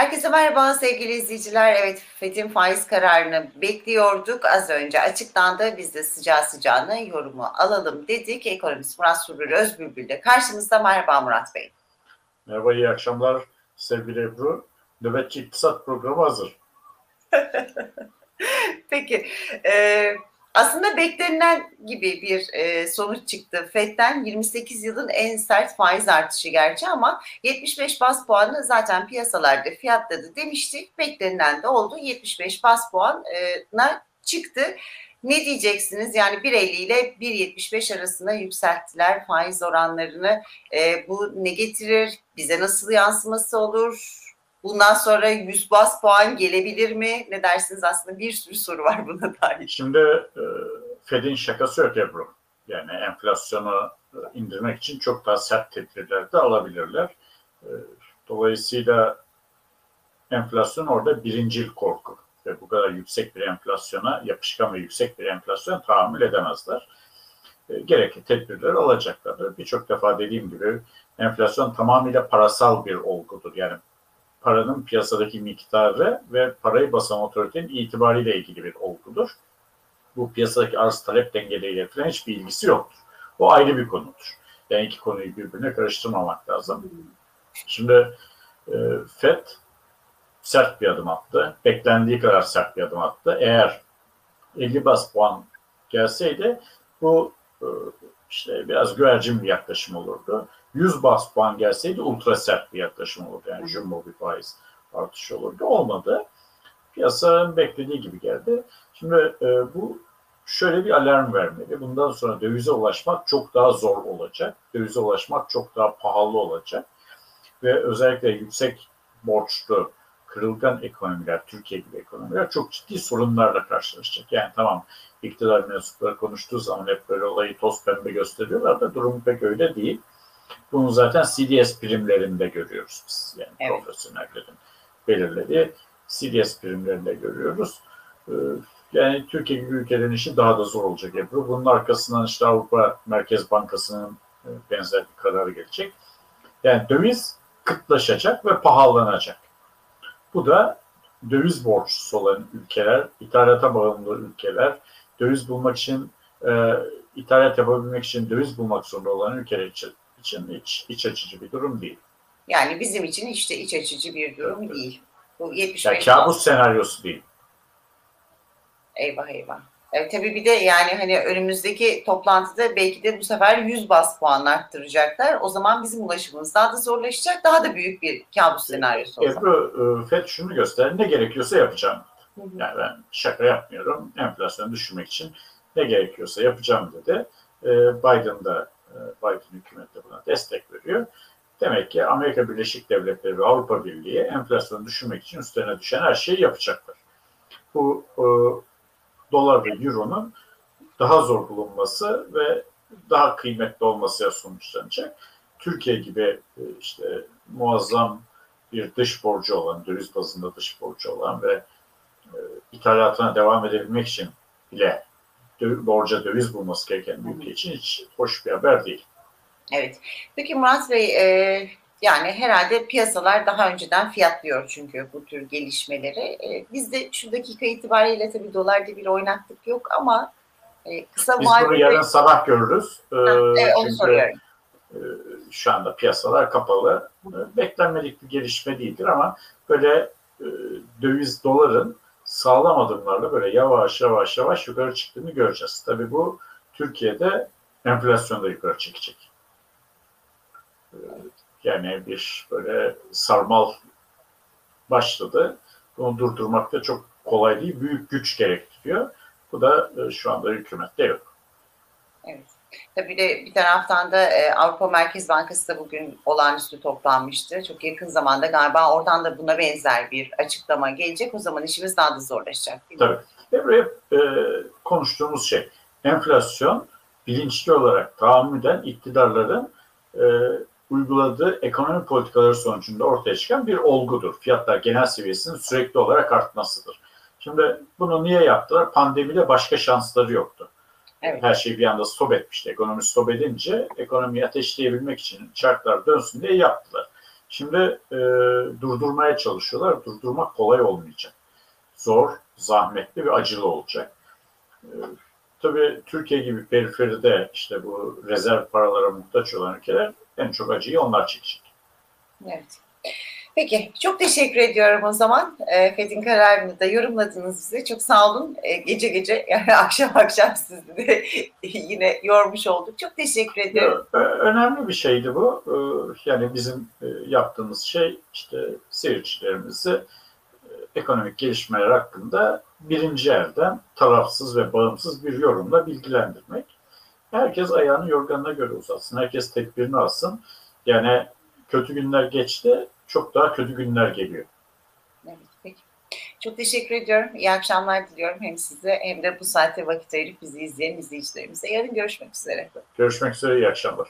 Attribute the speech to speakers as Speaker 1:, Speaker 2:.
Speaker 1: Herkese merhaba sevgili izleyiciler. Evet FED'in faiz kararını bekliyorduk. Az önce açıklandı. Biz de sıcağı sıcağına yorumu alalım dedik. Ekonomist Murat Surur Özbülbül de karşımızda. Merhaba Murat Bey.
Speaker 2: Merhaba, iyi akşamlar sevgili Ebru. Nöbetçi İktisat Programı hazır.
Speaker 1: Peki. Ee, aslında beklenilen gibi bir e, sonuç çıktı. FED'den 28 yılın en sert faiz artışı gerçi ama 75 bas puanı zaten piyasalarda fiyatladı demiştik. Beklenilen de oldu. 75 bas puanına çıktı. Ne diyeceksiniz? Yani 1.50 ile 1.75 arasında yükselttiler faiz oranlarını. E, bu ne getirir? Bize nasıl yansıması olur? Bundan sonra 100 bas puan gelebilir mi? Ne dersiniz? Aslında bir sürü soru var buna dair.
Speaker 2: Şimdi e, Fed'in şakası yok Ebru. Yani enflasyonu e, indirmek için çok daha sert tedbirler de alabilirler. E, dolayısıyla enflasyon orada birincil korku. Ve bu kadar yüksek bir enflasyona, yapışkan ve yüksek bir enflasyon tahammül edemezler. Gerekli tedbirler alacaklardır. Birçok defa dediğim gibi enflasyon tamamıyla parasal bir olgudur. Yani paranın piyasadaki miktarı ve parayı basan otoritenin itibariyle ilgili bir olgudur. Bu piyasadaki arz talep dengeleriyle falan hiçbir ilgisi yoktur. O ayrı bir konudur. Yani iki konuyu birbirine karıştırmamak lazım. Şimdi e, FED sert bir adım attı. Beklendiği kadar sert bir adım attı. Eğer 50 bas puan gelseydi bu e, işte biraz güvercin bir yaklaşım olurdu. 100 bas puan gelseydi ultra sert bir yaklaşım olurdu. Yani jumbo bir faiz artışı olurdu. Olmadı. Piyasanın beklediği gibi geldi. Şimdi e, bu şöyle bir alarm vermeli. Bundan sonra dövize ulaşmak çok daha zor olacak. Dövize ulaşmak çok daha pahalı olacak. Ve özellikle yüksek borçlu, kırılgan ekonomiler, Türkiye gibi ekonomiler çok ciddi sorunlarla karşılaşacak. Yani tamam iktidar mensupları konuştuğu zaman hep böyle olayı toz pembe gösteriyorlar da durum pek öyle değil. Bunu zaten CDS primlerinde görüyoruz biz. Yani evet. profesyonellerin belirlediği CDS primlerinde görüyoruz. Ee, yani Türkiye gibi ülkelerin işi daha da zor olacak Ebru. Bunun arkasından işte Avrupa Merkez Bankası'nın e, benzer bir kararı gelecek. Yani döviz kıtlaşacak ve pahalanacak. Bu da döviz borçlusu olan ülkeler, ithalata bağımlı ülkeler, döviz bulmak için, e, ithalat yapabilmek için döviz bulmak zorunda olan ülkeler için için iç, iç açıcı bir durum değil.
Speaker 1: Yani bizim için işte iç açıcı bir durum evet. değil.
Speaker 2: Bu 75 yani kabus senaryosu değil.
Speaker 1: Eyvah eyvah. Evet, tabii bir de yani hani önümüzdeki toplantıda belki de bu sefer 100 bas puan arttıracaklar. O zaman bizim ulaşımımız daha da zorlaşacak. Daha da büyük bir kabus senaryosu
Speaker 2: olacak. Ebru, FED şunu göster. Ne gerekiyorsa yapacağım. Hı hı. Yani ben şaka yapmıyorum. Enflasyonu düşürmek için ne gerekiyorsa yapacağım dedi. Biden da e, Biden hükümeti de buna destek veriyor. Demek ki Amerika Birleşik Devletleri ve Avrupa Birliği enflasyonu düşürmek için üstlerine düşen her şeyi yapacaklar. Bu e, dolar ve euronun daha zor bulunması ve daha kıymetli olmasıyla sonuçlanacak. Türkiye gibi e, işte muazzam bir dış borcu olan, döviz bazında dış borcu olan ve e, ithalatına devam edebilmek için bile borca döviz bulması gereken bir ülke için hiç hoş bir haber değil.
Speaker 1: Evet. Peki Murat Bey, e, yani herhalde piyasalar daha önceden fiyatlıyor çünkü bu tür gelişmeleri. E, biz de şu dakika itibariyle tabii dolarda bir oynaklık yok ama
Speaker 2: e, kısa Biz bunu yarın sabah görürüz.
Speaker 1: E, ha, evet, onu çünkü, soruyorum.
Speaker 2: E, şu anda piyasalar kapalı. E, beklenmedik bir gelişme değildir ama böyle e, döviz doların sağlam adımlarla böyle yavaş yavaş yavaş yukarı çıktığını göreceğiz. Tabii bu Türkiye'de enflasyonu da yukarı çekecek. Ee, yani bir böyle sarmal başladı. Bunu durdurmak da çok kolay değil. Büyük güç gerektiriyor. Bu da e, şu anda hükümette yok.
Speaker 1: Evet. Tabii de bir taraftan da e, Avrupa Merkez Bankası da bugün olağanüstü toplanmıştı. Çok yakın zamanda galiba oradan da buna benzer bir açıklama gelecek. O zaman işimiz daha da zorlaşacak.
Speaker 2: Tabii. Buraya e, konuştuğumuz şey enflasyon bilinçli olarak tahammüden iktidarların e, uyguladığı ekonomi politikaları sonucunda ortaya çıkan bir olgudur. Fiyatlar genel seviyesinin sürekli olarak artmasıdır. Şimdi bunu niye yaptılar? Pandemide başka şansları yoktu. Evet. Her şey bir anda stop etmişti. Ekonomi stop edince ekonomiyi ateşleyebilmek için çarklar dönsün diye yaptılar. Şimdi e, durdurmaya çalışıyorlar. Durdurmak kolay olmayacak. Zor, zahmetli ve acılı olacak. E, tabii Türkiye gibi periferide işte bu rezerv paralara muhtaç olan ülkeler en çok acıyı onlar çekecek.
Speaker 1: Evet. Peki, çok teşekkür ediyorum o zaman. E, Fethin kararını da yorumladınız bize. Çok sağ olun. E, gece gece, yani akşam akşam sizi de yine yormuş olduk. Çok teşekkür ediyorum.
Speaker 2: Ö- Önemli bir şeydi bu. Ee, Yani bizim e, yaptığımız şey işte seyircilerimizi e, ekonomik gelişmeler hakkında birinci elden tarafsız ve bağımsız bir yorumla bilgilendirmek. Herkes ayağını yorganına göre uzatsın. Herkes tedbirini alsın. Yani kötü günler geçti, çok daha kötü günler geliyor.
Speaker 1: Evet, peki. Çok teşekkür ediyorum. İyi akşamlar diliyorum hem size hem de bu saatte vakit ayırıp bizi izleyen izleyicilerimize. Yarın görüşmek üzere.
Speaker 2: Görüşmek üzere, iyi akşamlar.